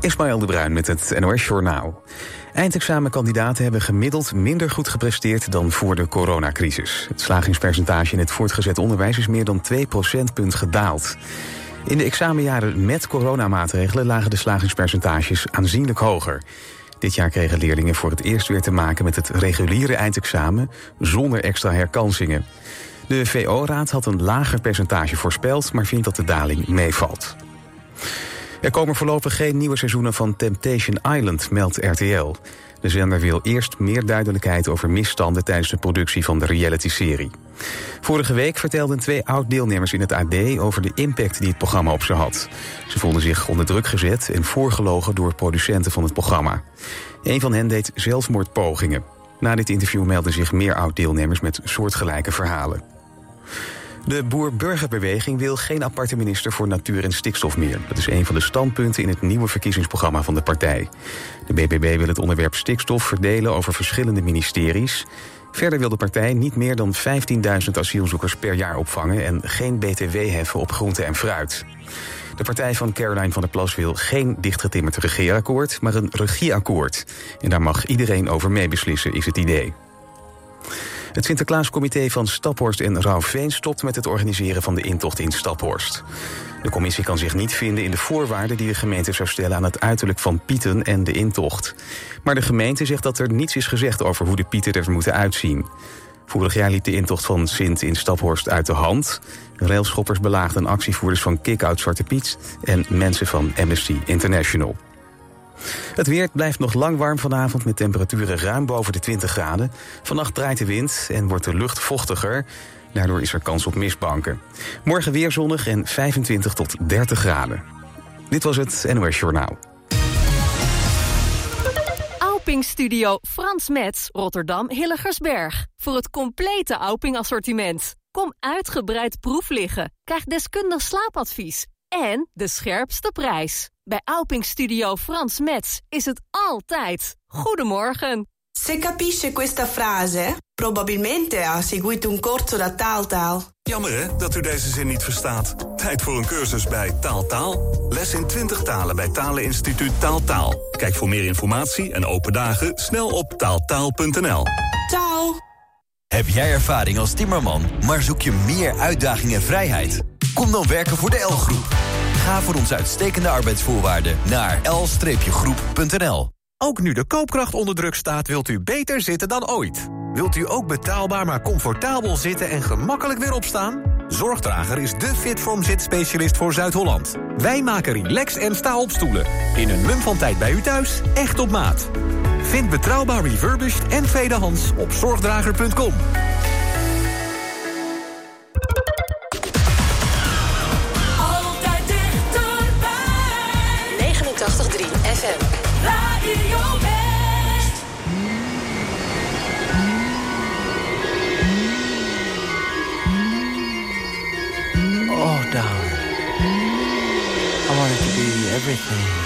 Ismaël de Bruin met het NOS Journaal. Eindexamenkandidaten hebben gemiddeld minder goed gepresteerd dan voor de coronacrisis. Het slagingspercentage in het voortgezet onderwijs is meer dan 2 procentpunt gedaald. In de examenjaren met coronamaatregelen lagen de slagingspercentages aanzienlijk hoger. Dit jaar kregen leerlingen voor het eerst weer te maken met het reguliere eindexamen zonder extra herkansingen. De VO-raad had een lager percentage voorspeld, maar vindt dat de daling meevalt. Er komen voorlopig geen nieuwe seizoenen van Temptation Island, meldt RTL. De zender wil eerst meer duidelijkheid over misstanden tijdens de productie van de reality-serie. Vorige week vertelden twee oud-deelnemers in het AD over de impact die het programma op ze had. Ze voelden zich onder druk gezet en voorgelogen door producenten van het programma. Een van hen deed zelfmoordpogingen. Na dit interview melden zich meer oud-deelnemers met soortgelijke verhalen. De Boer-Burgerbeweging wil geen aparte minister voor natuur en stikstof meer. Dat is een van de standpunten in het nieuwe verkiezingsprogramma van de partij. De BBB wil het onderwerp stikstof verdelen over verschillende ministeries. Verder wil de partij niet meer dan 15.000 asielzoekers per jaar opvangen en geen BTW heffen op groente en fruit. De partij van Caroline van der Plas wil geen dichtgetimmerd regeerakkoord, maar een regieakkoord. En daar mag iedereen over meebeslissen, is het idee. Het Sinterklaascomité van Staphorst en Rauwveen stopt met het organiseren van de intocht in Staphorst. De commissie kan zich niet vinden in de voorwaarden die de gemeente zou stellen aan het uiterlijk van Pieten en de intocht. Maar de gemeente zegt dat er niets is gezegd over hoe de Pieten er moeten uitzien. Vorig jaar liep de intocht van Sint in Staphorst uit de hand. Railschoppers belaagden actievoerders van Kick-Out Zwarte Piet en mensen van Amnesty International. Het weer blijft nog lang warm vanavond met temperaturen ruim boven de 20 graden. Vannacht draait de wind en wordt de lucht vochtiger. Daardoor is er kans op mistbanken. Morgen weer zonnig en 25 tot 30 graden. Dit was het NOS Journaal. Auping Studio Frans Metz, Rotterdam Hilligersberg. Voor het complete Auping assortiment. Kom uitgebreid proef liggen. Krijg deskundig slaapadvies. En de scherpste prijs. Bij Auping Studio Frans Metz is het altijd. Goedemorgen. Se capisce questa frase, probabilmente ha seguito un corso da taaltaal. Jammer hè, dat u deze zin niet verstaat. Tijd voor een cursus bij Taaltaal. Les in 20 talen bij Taleninstituut Taaltaal. Kijk voor meer informatie en open dagen snel op taaltaal.nl. Ciao. Heb jij ervaring als timmerman, maar zoek je meer uitdaging en vrijheid? Kom dan werken voor de L-groep. Ga voor onze uitstekende arbeidsvoorwaarden naar l-groep.nl. Ook nu de koopkracht onder druk staat, wilt u beter zitten dan ooit. Wilt u ook betaalbaar maar comfortabel zitten en gemakkelijk weer opstaan? Zorgdrager is de Fitform zitspecialist voor Zuid-Holland. Wij maken relax en sta-opstoelen. In een mum van tijd bij u thuis, echt op maat. Vind betrouwbaar refurbished en tweedehands op zorgdrager.com. everything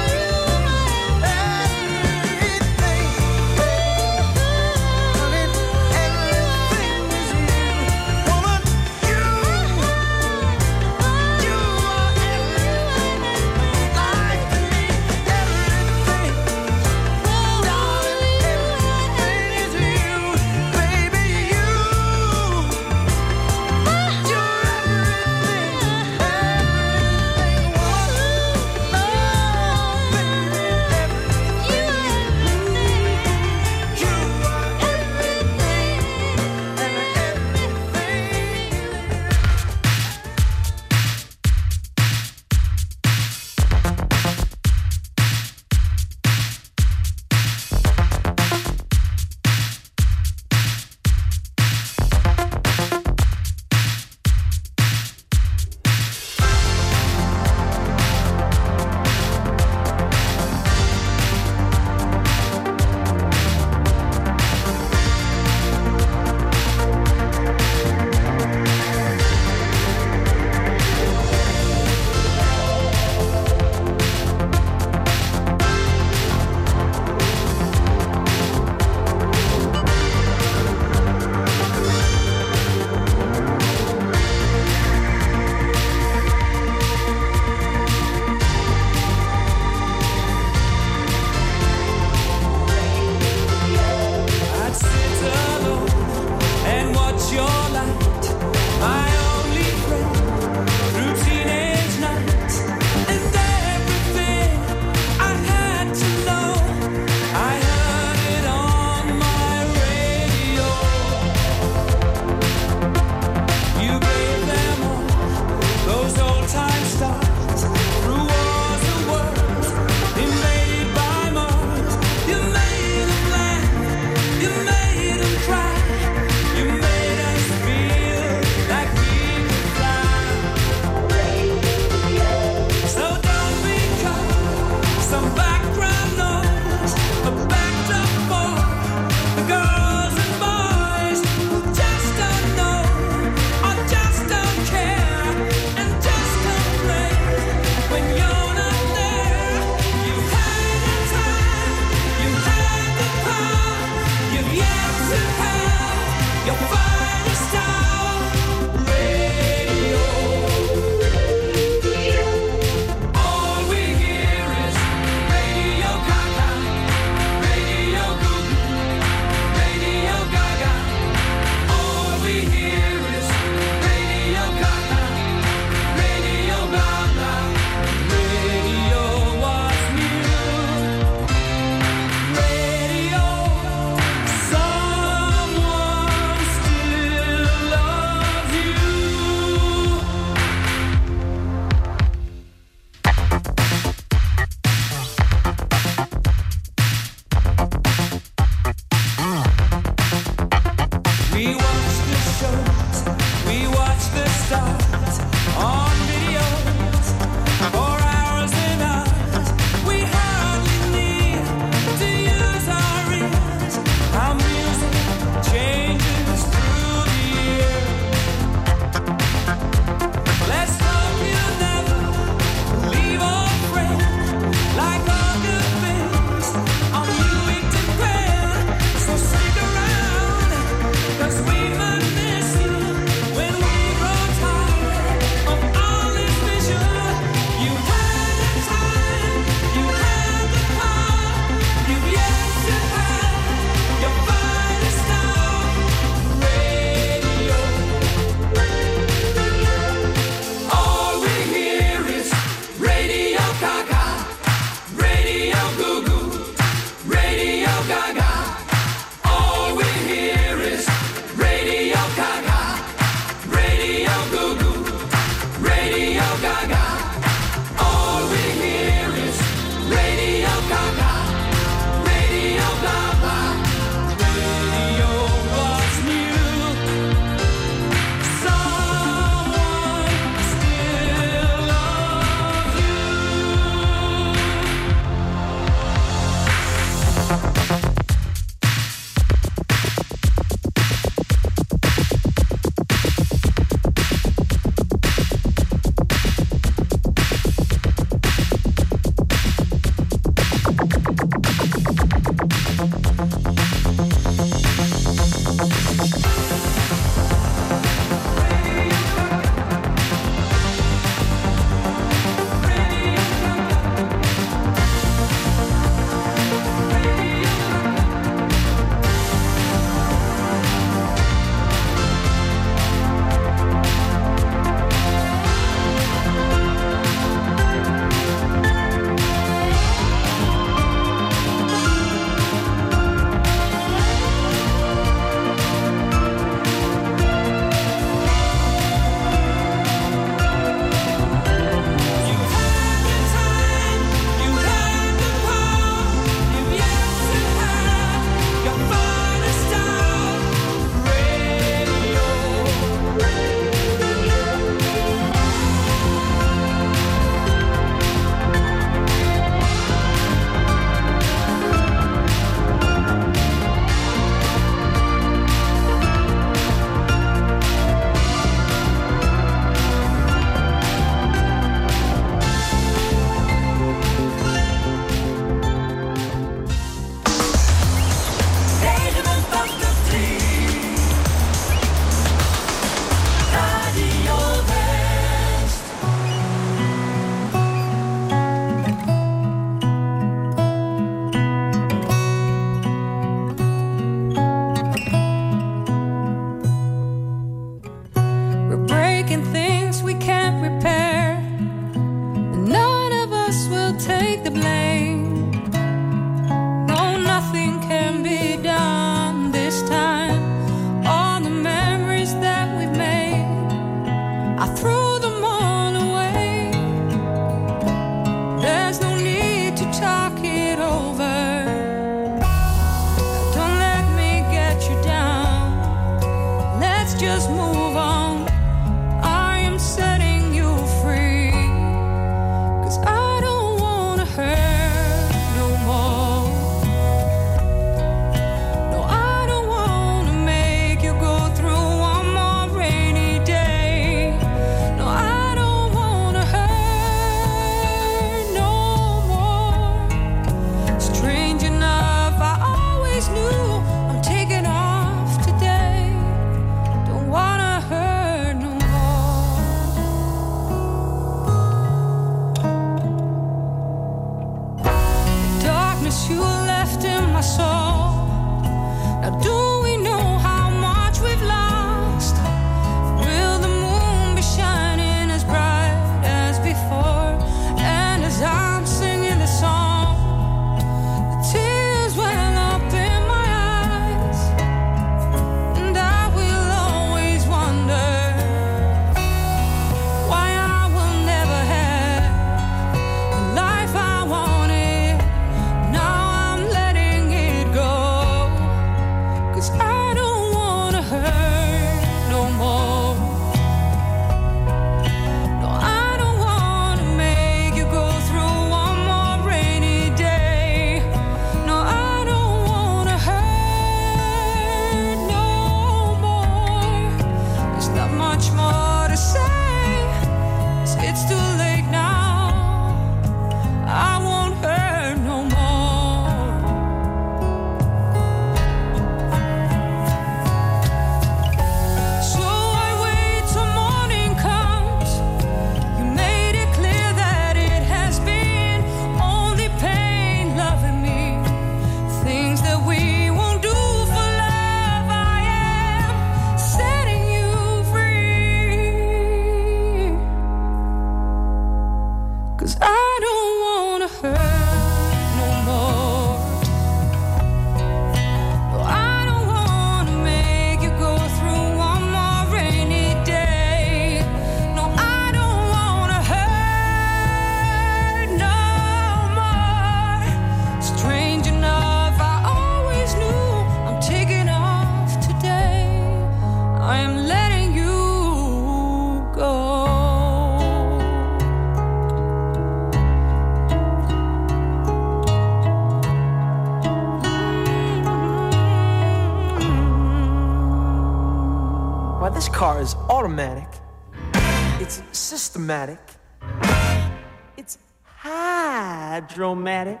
dramatic.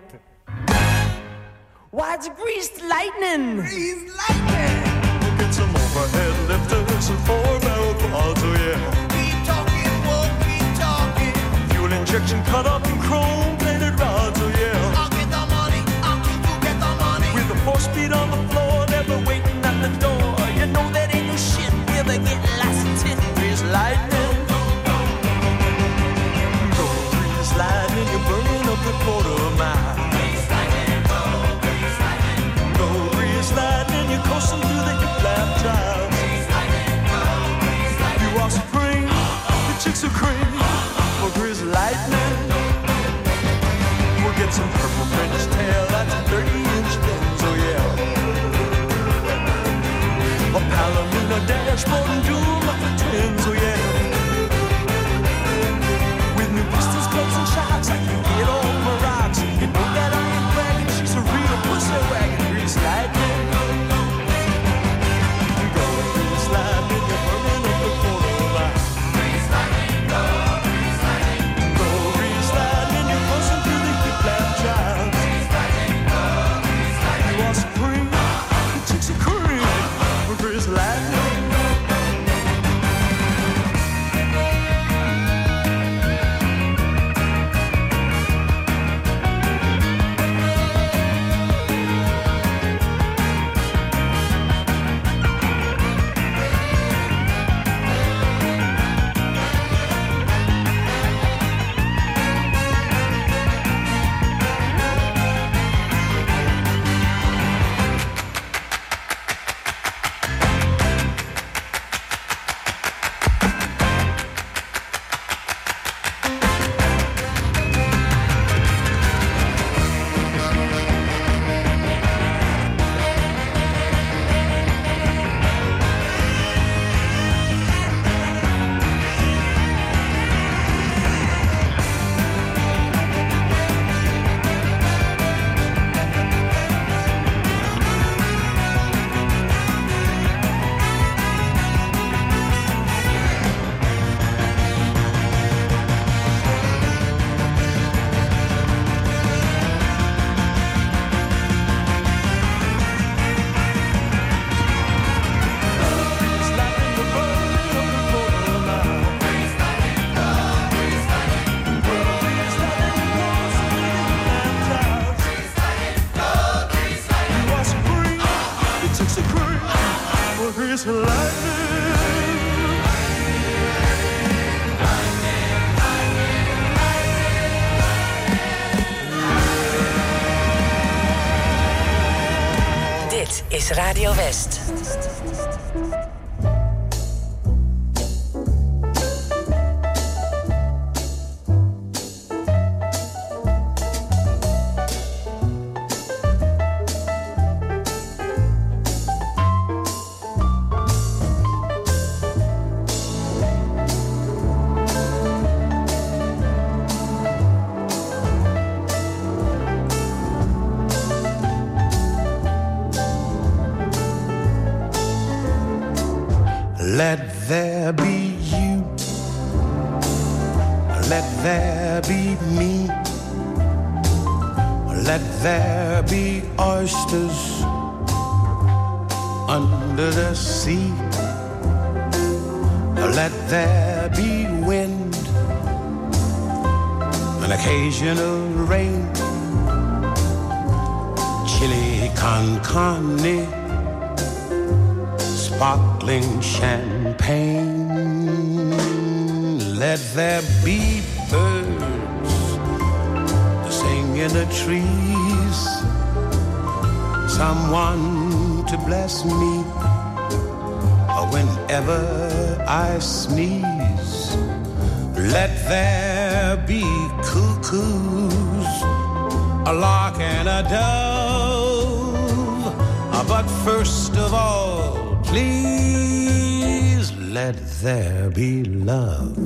Why it's greased lightning? Greased lightning. We'll get some overhead lifters and four barrel quads, oh yeah. Keep talking, won't keep talking. Fuel injection cut up and chrome. streets of cream for Grizz Lightning. We'll get some purple French tail, that's 30 inch fins, oh yeah. A Palomino dashboard and Thank you. Sneeze, let there be cuckoos, a lark and a dove. Ah, but first of all, please let there be love.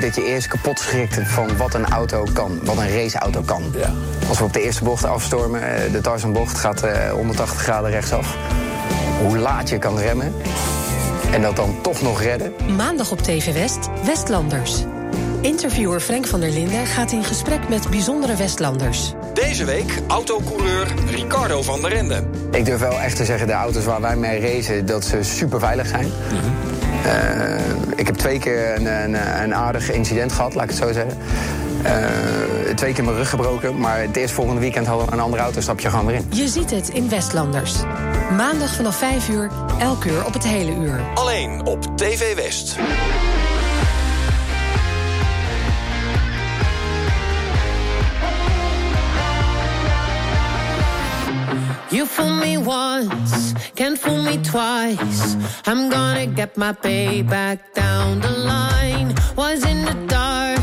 Denk dat je eerst kapot schrikt van wat een auto kan. Wat een raceauto kan. Als we op de eerste bocht afstormen, eh, de Tarzanbocht gaat eh, 180 graden rechtsaf. Hoe laat je kan remmen. En dat dan toch nog redden. Maandag op TV West, Westlanders. Interviewer Frank van der Linden gaat in gesprek met bijzondere Westlanders. Deze week autocoureur Ricardo van der Rende. Ik durf wel echt te zeggen, de auto's waar wij mee racen, dat ze super veilig zijn. Eh, ik heb twee keer een, een, een aardig incident gehad, laat ik het zo zeggen. Eh, twee keer mijn rug gebroken, maar het eerst volgende weekend hadden we een andere auto, stap je gewoon weer in. Je ziet het in Westlanders. Maandag vanaf 5 uur, elk uur op het hele uur. Alleen op TV West. You fool me once, can't fool me twice. I'm gonna get my payback down the line. Was in the dark,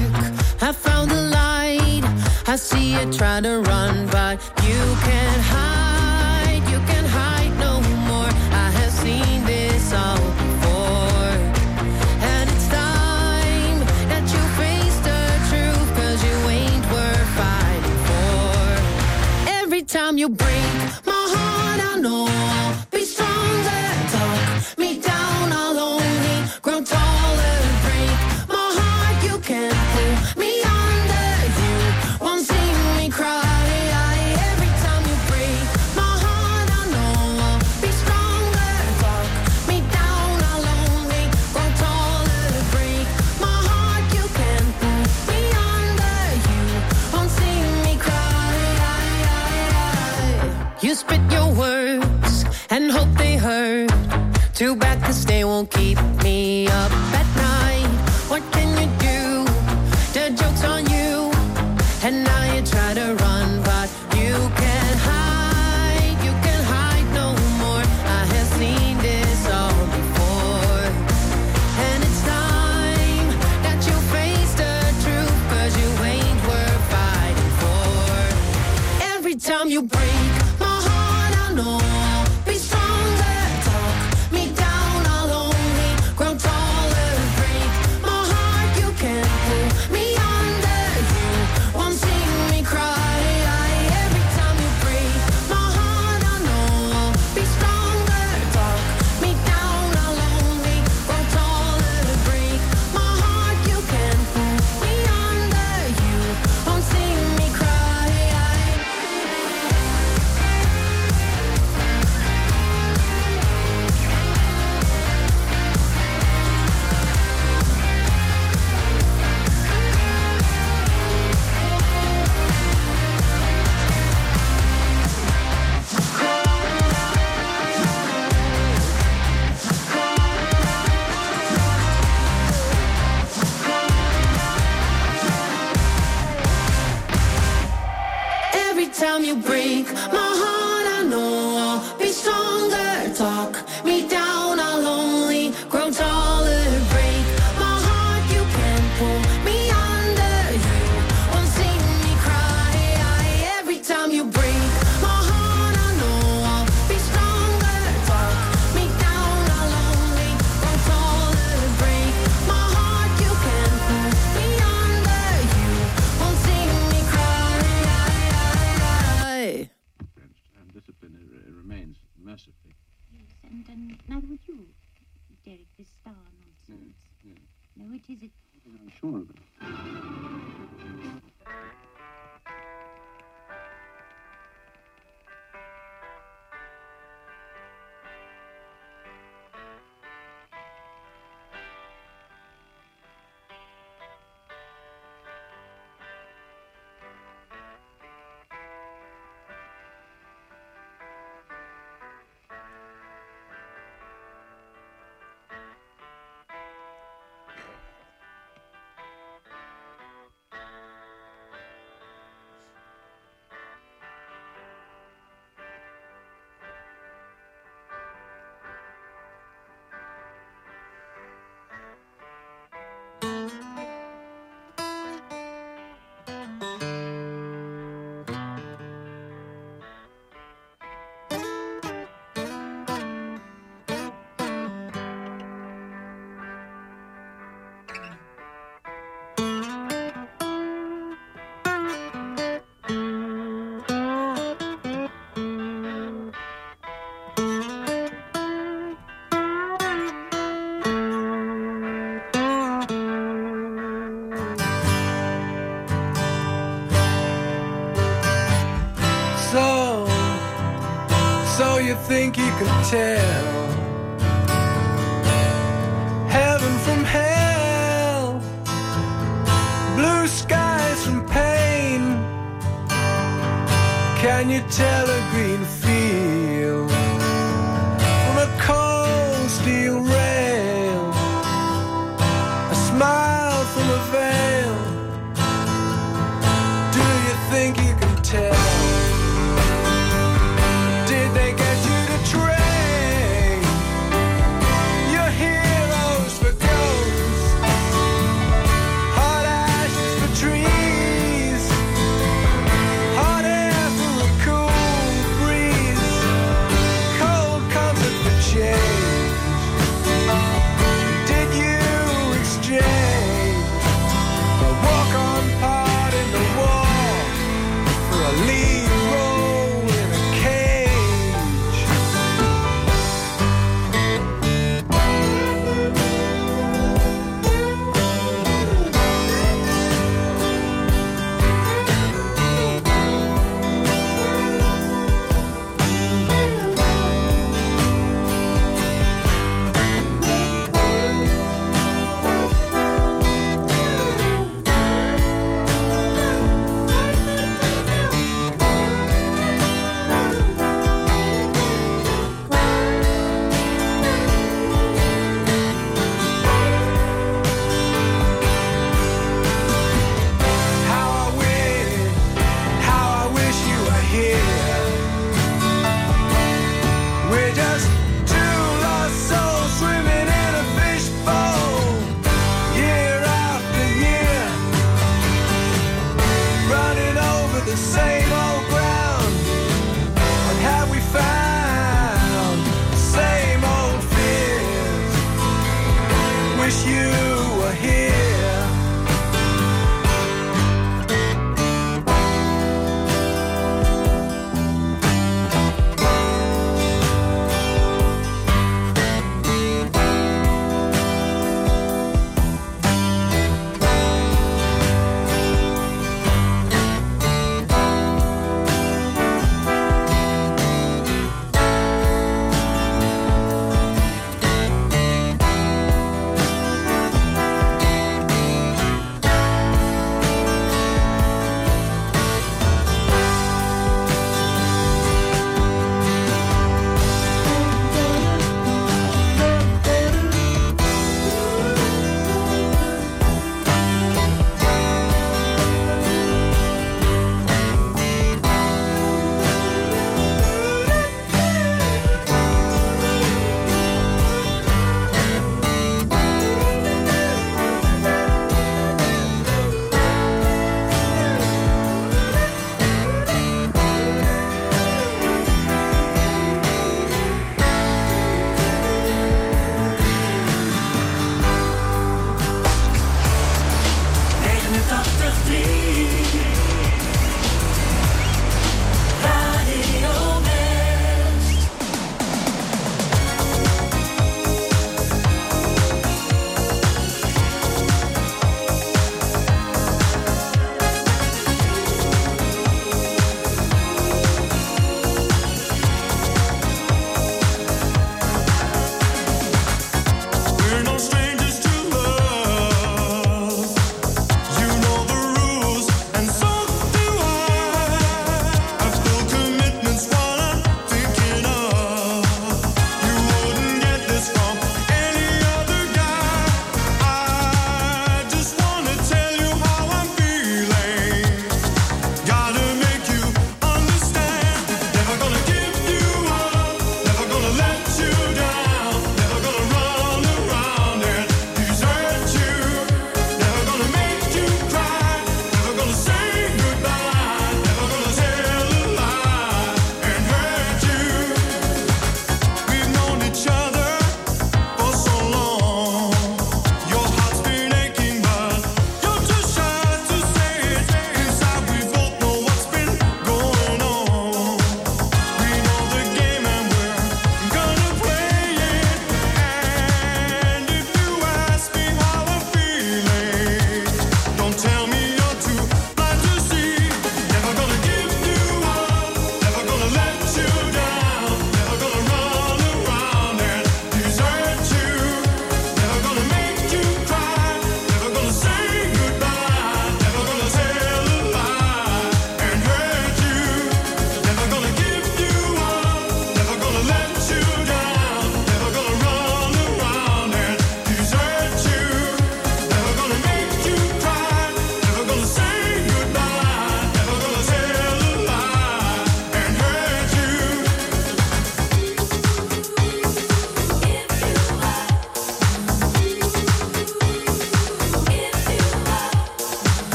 I found the light. I see you try to run, but you can't hide. You can't hide no more. I have seen this all before. And it's time that you face the truth, cause you ain't worth fighting for. Every time you break my I know and hope they heard. Too bad cause they won't keep me up at night. What can you do? The joke's on you. And now you try to run, but you can't hide. You can't hide no more. I have seen this all before. And it's time that you face the truth. Cause you ain't worth fighting for. Every time you break think you could tell heaven from hell, blue skies from pain? Can you tell?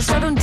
we sudden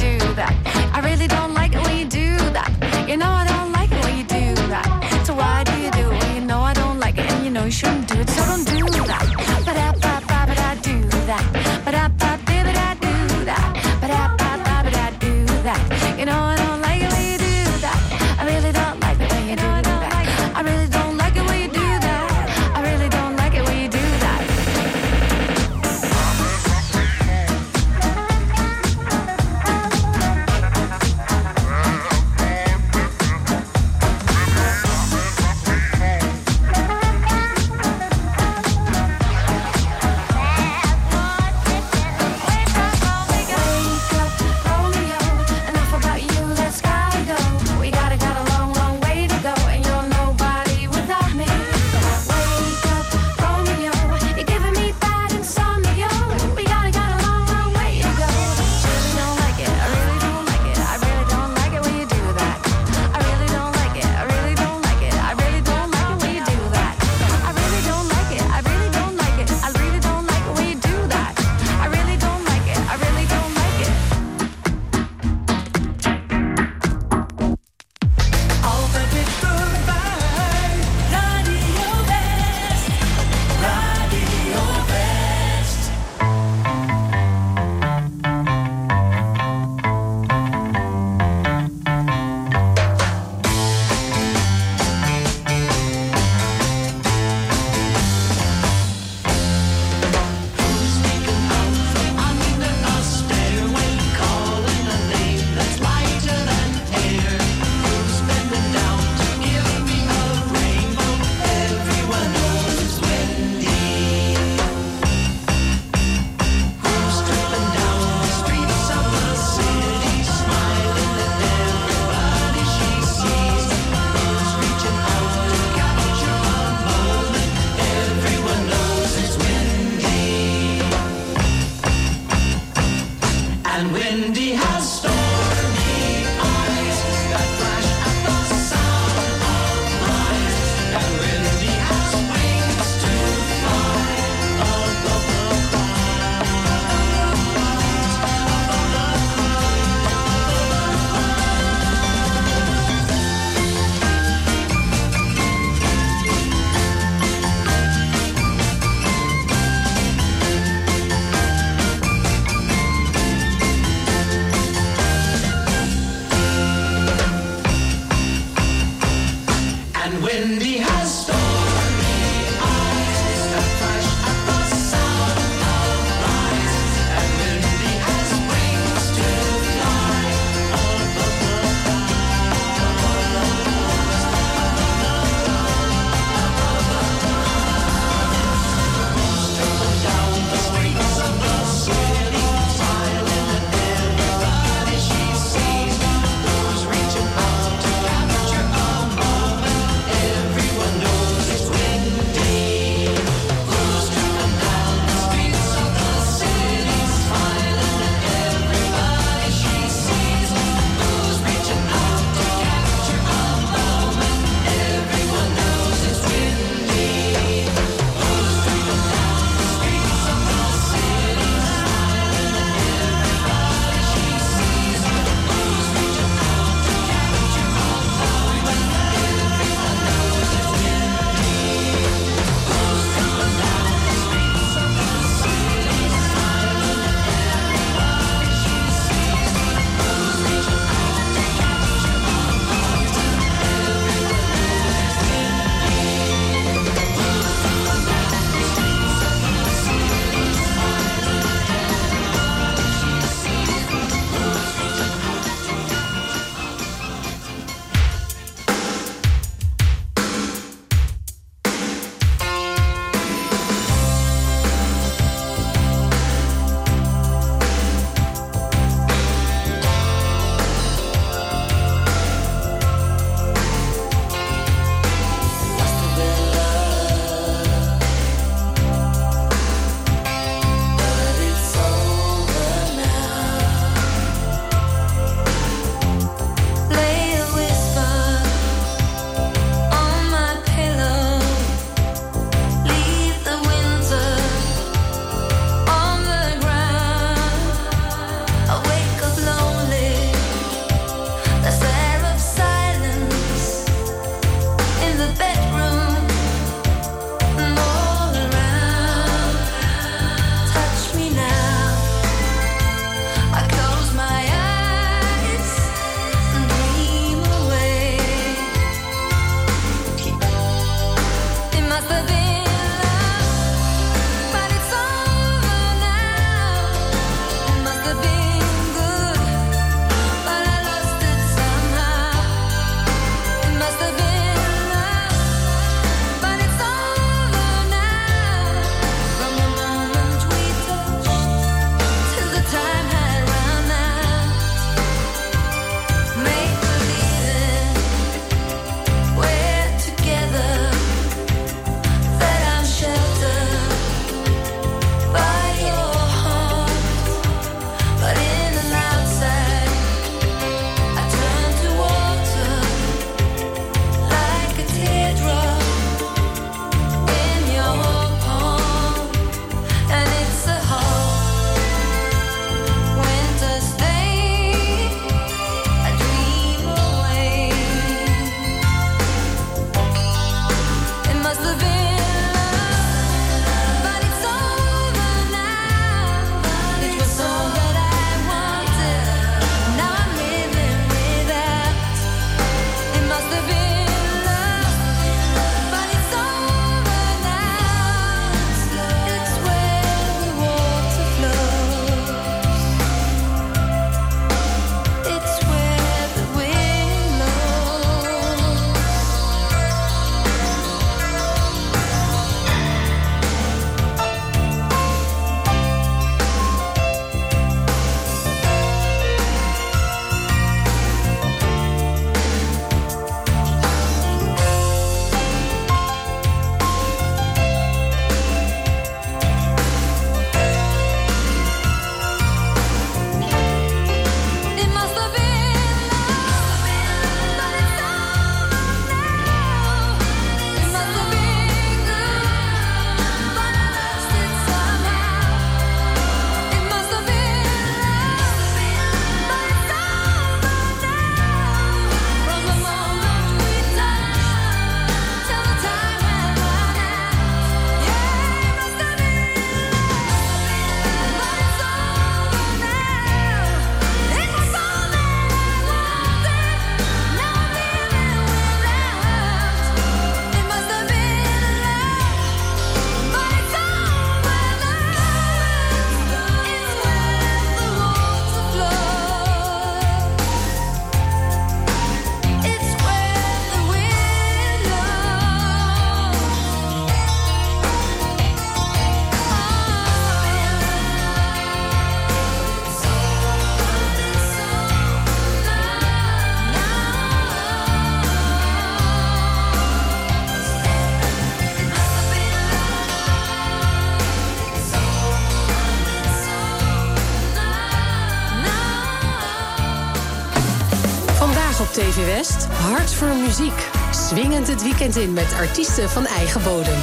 voor Muziek. Swingend het weekend in met artiesten van eigen bodem.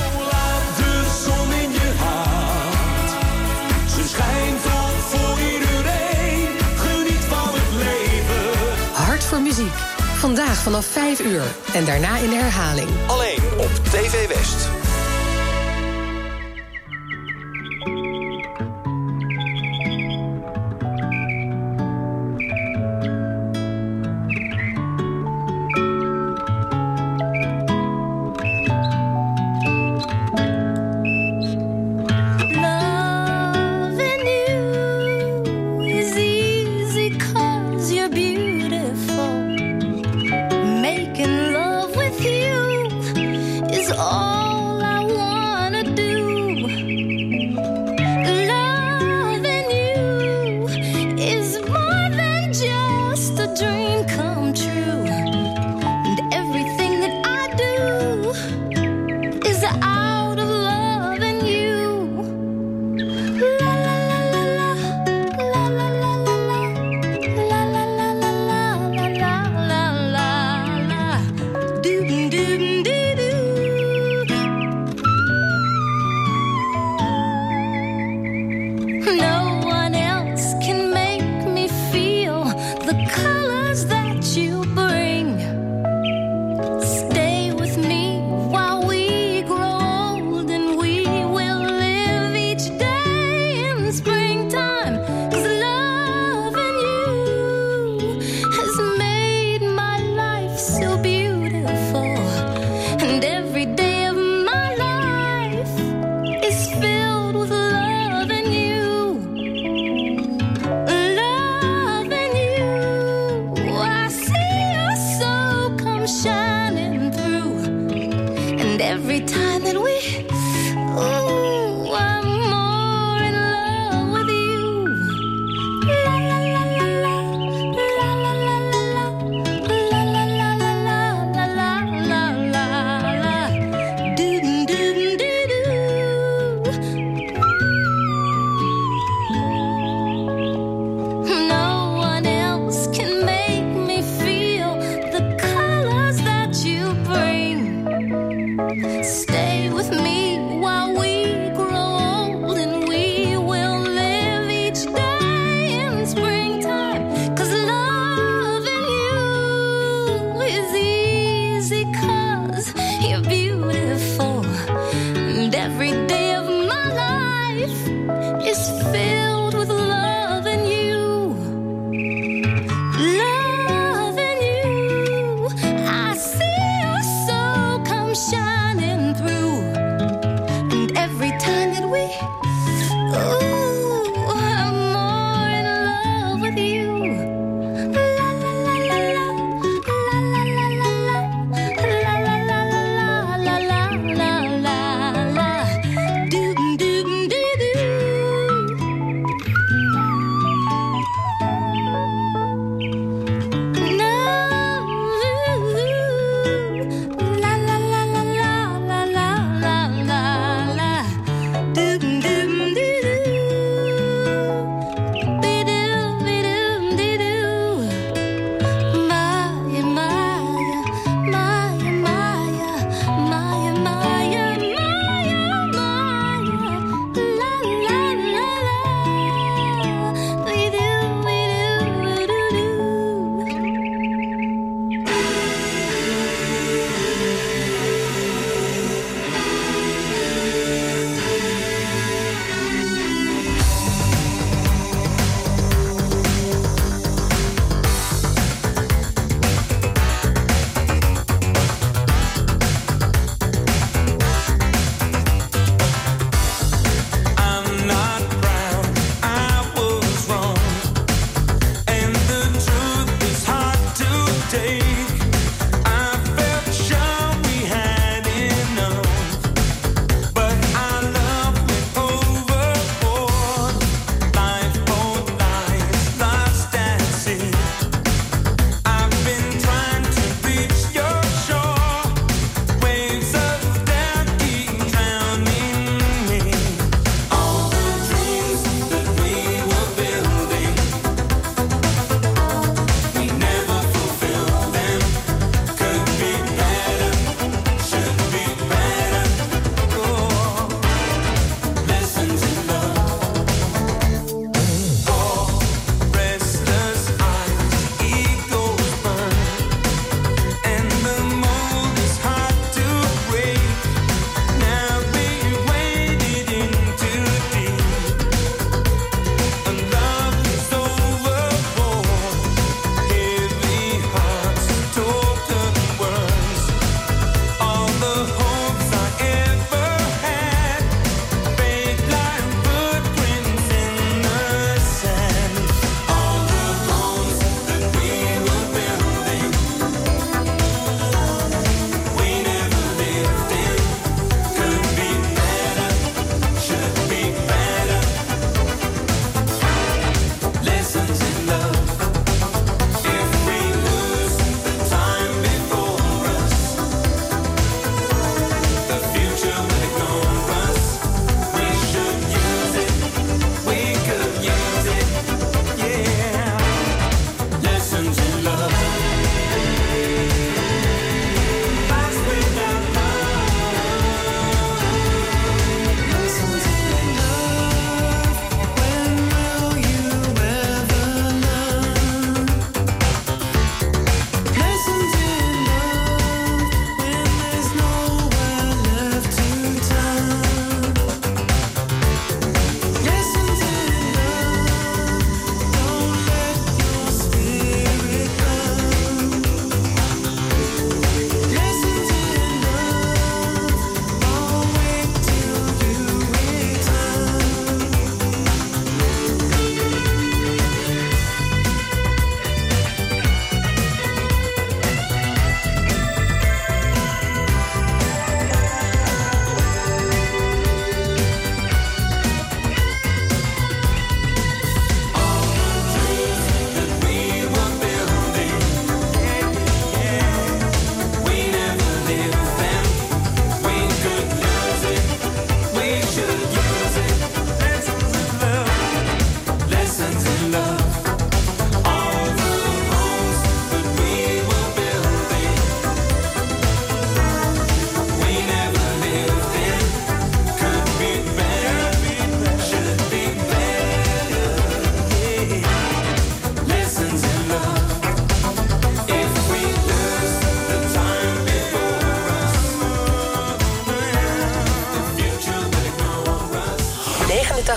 De zon in je hart. Ze schijnt op voor iedereen. Geniet van het leven. Hart voor Muziek. Vandaag vanaf 5 uur en daarna in herhaling. Alleen op TV West.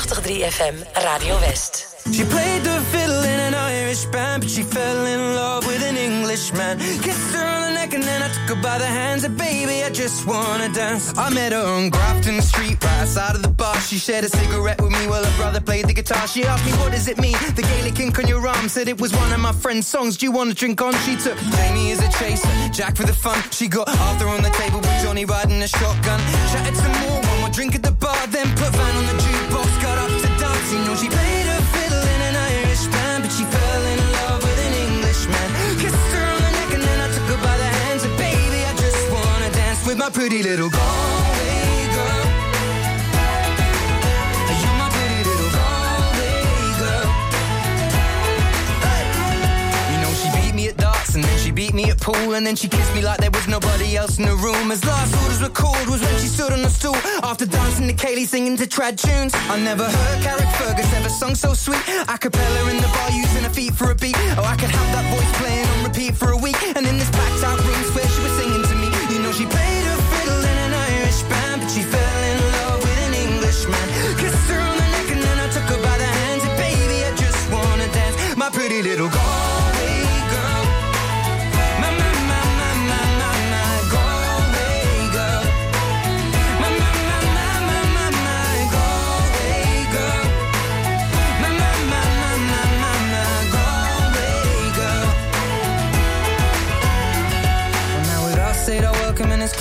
89.3 FM Radio West. She played the fiddle in an Irish band, but she fell in love with an Englishman. Kissed her on the neck and then I took her by the hands. And baby, I just wanna dance. I met her on Grafton Street, right outside of the bar. She shared a cigarette with me while her brother played the guitar. She asked me, what does it mean? The Gaelic ink on your arm said it was one of my friend's songs. Do you wanna drink on? She took Jamie as a chaser, Jack for the fun. She got Arthur on the table with Johnny riding a shotgun. Chatted some more, one more drink at the bar, then put Van on the know she played her fiddle in an Irish band, but she fell in love with an Englishman. Kissed her on the neck and then I took her by the baby, I just wanna dance with my pretty little Galway beat me at pool and then she kissed me like there was nobody else in the room. As last orders were called was when she stood on the stool after dancing to Kaylee singing to trad tunes. I never heard Carrick Fergus ever sung so sweet. A cappella in the bar using her feet for a beat. Oh, I could have that voice playing on repeat for a week. And in this packed out room where she was singing to me, you know she played her fiddle in an Irish band, but she fell in love with an Englishman. Kissed her on the neck and then I took her by the hands and baby, I just wanna dance, my pretty little Galway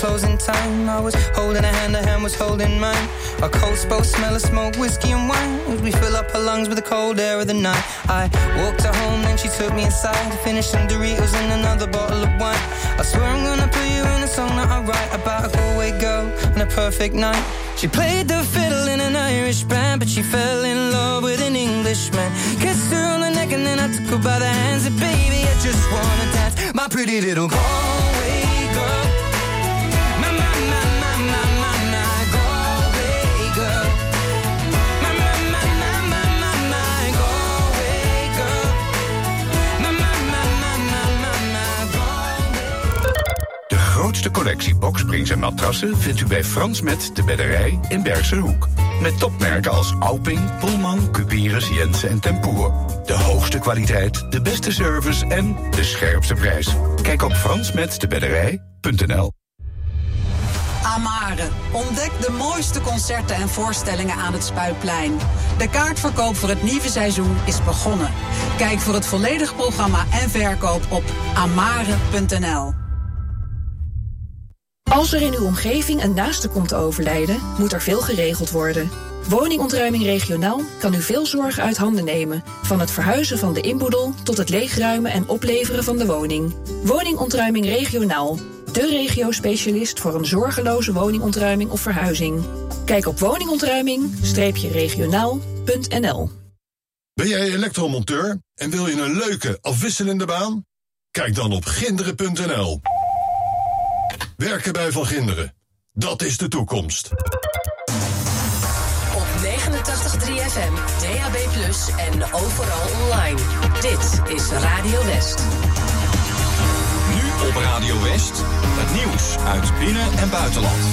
closing time. I was holding a hand, her hand was holding mine. Our coats both smell of smoke, whiskey and wine. We fill up her lungs with the cold air of the night. I walked her home, then she took me inside. to Finished some Doritos and another bottle of wine. I swear I'm gonna put you in a song that I write about a Galway girl and a perfect night. She played the fiddle in an Irish band, but she fell in love with an Englishman. Kissed her on the neck and then I took her by the hands. And baby, I just wanna dance, my pretty little Galway girl. Grootste collectie boksprings en matrassen vindt u bij Frans Met de Bedderij in Bergse Hoek. Met topmerken als Alping, Pullman, Cuperus, Jensen en Tempoer. De hoogste kwaliteit, de beste service en de scherpste prijs. Kijk op fransmetdebedderij.nl Amare. Ontdek de mooiste concerten en voorstellingen aan het Spuitplein. De kaartverkoop voor het nieuwe seizoen is begonnen. Kijk voor het volledige programma en verkoop op amare.nl. Als er in uw omgeving een naaste komt te overlijden, moet er veel geregeld worden. Woningontruiming regionaal kan u veel zorg uit handen nemen. Van het verhuizen van de inboedel tot het leegruimen en opleveren van de woning. Woningontruiming regionaal. De regio-specialist voor een zorgeloze woningontruiming of verhuizing. Kijk op woningontruiming-regionaal.nl Ben jij elektromonteur en wil je een leuke, afwisselende baan? Kijk dan op ginderen.nl. Werken bij Van Ginderen. Dat is de toekomst. Op 89.3 FM, DAB+, en overal online. Dit is Radio West. Nu op Radio West, het nieuws uit binnen- en buitenland.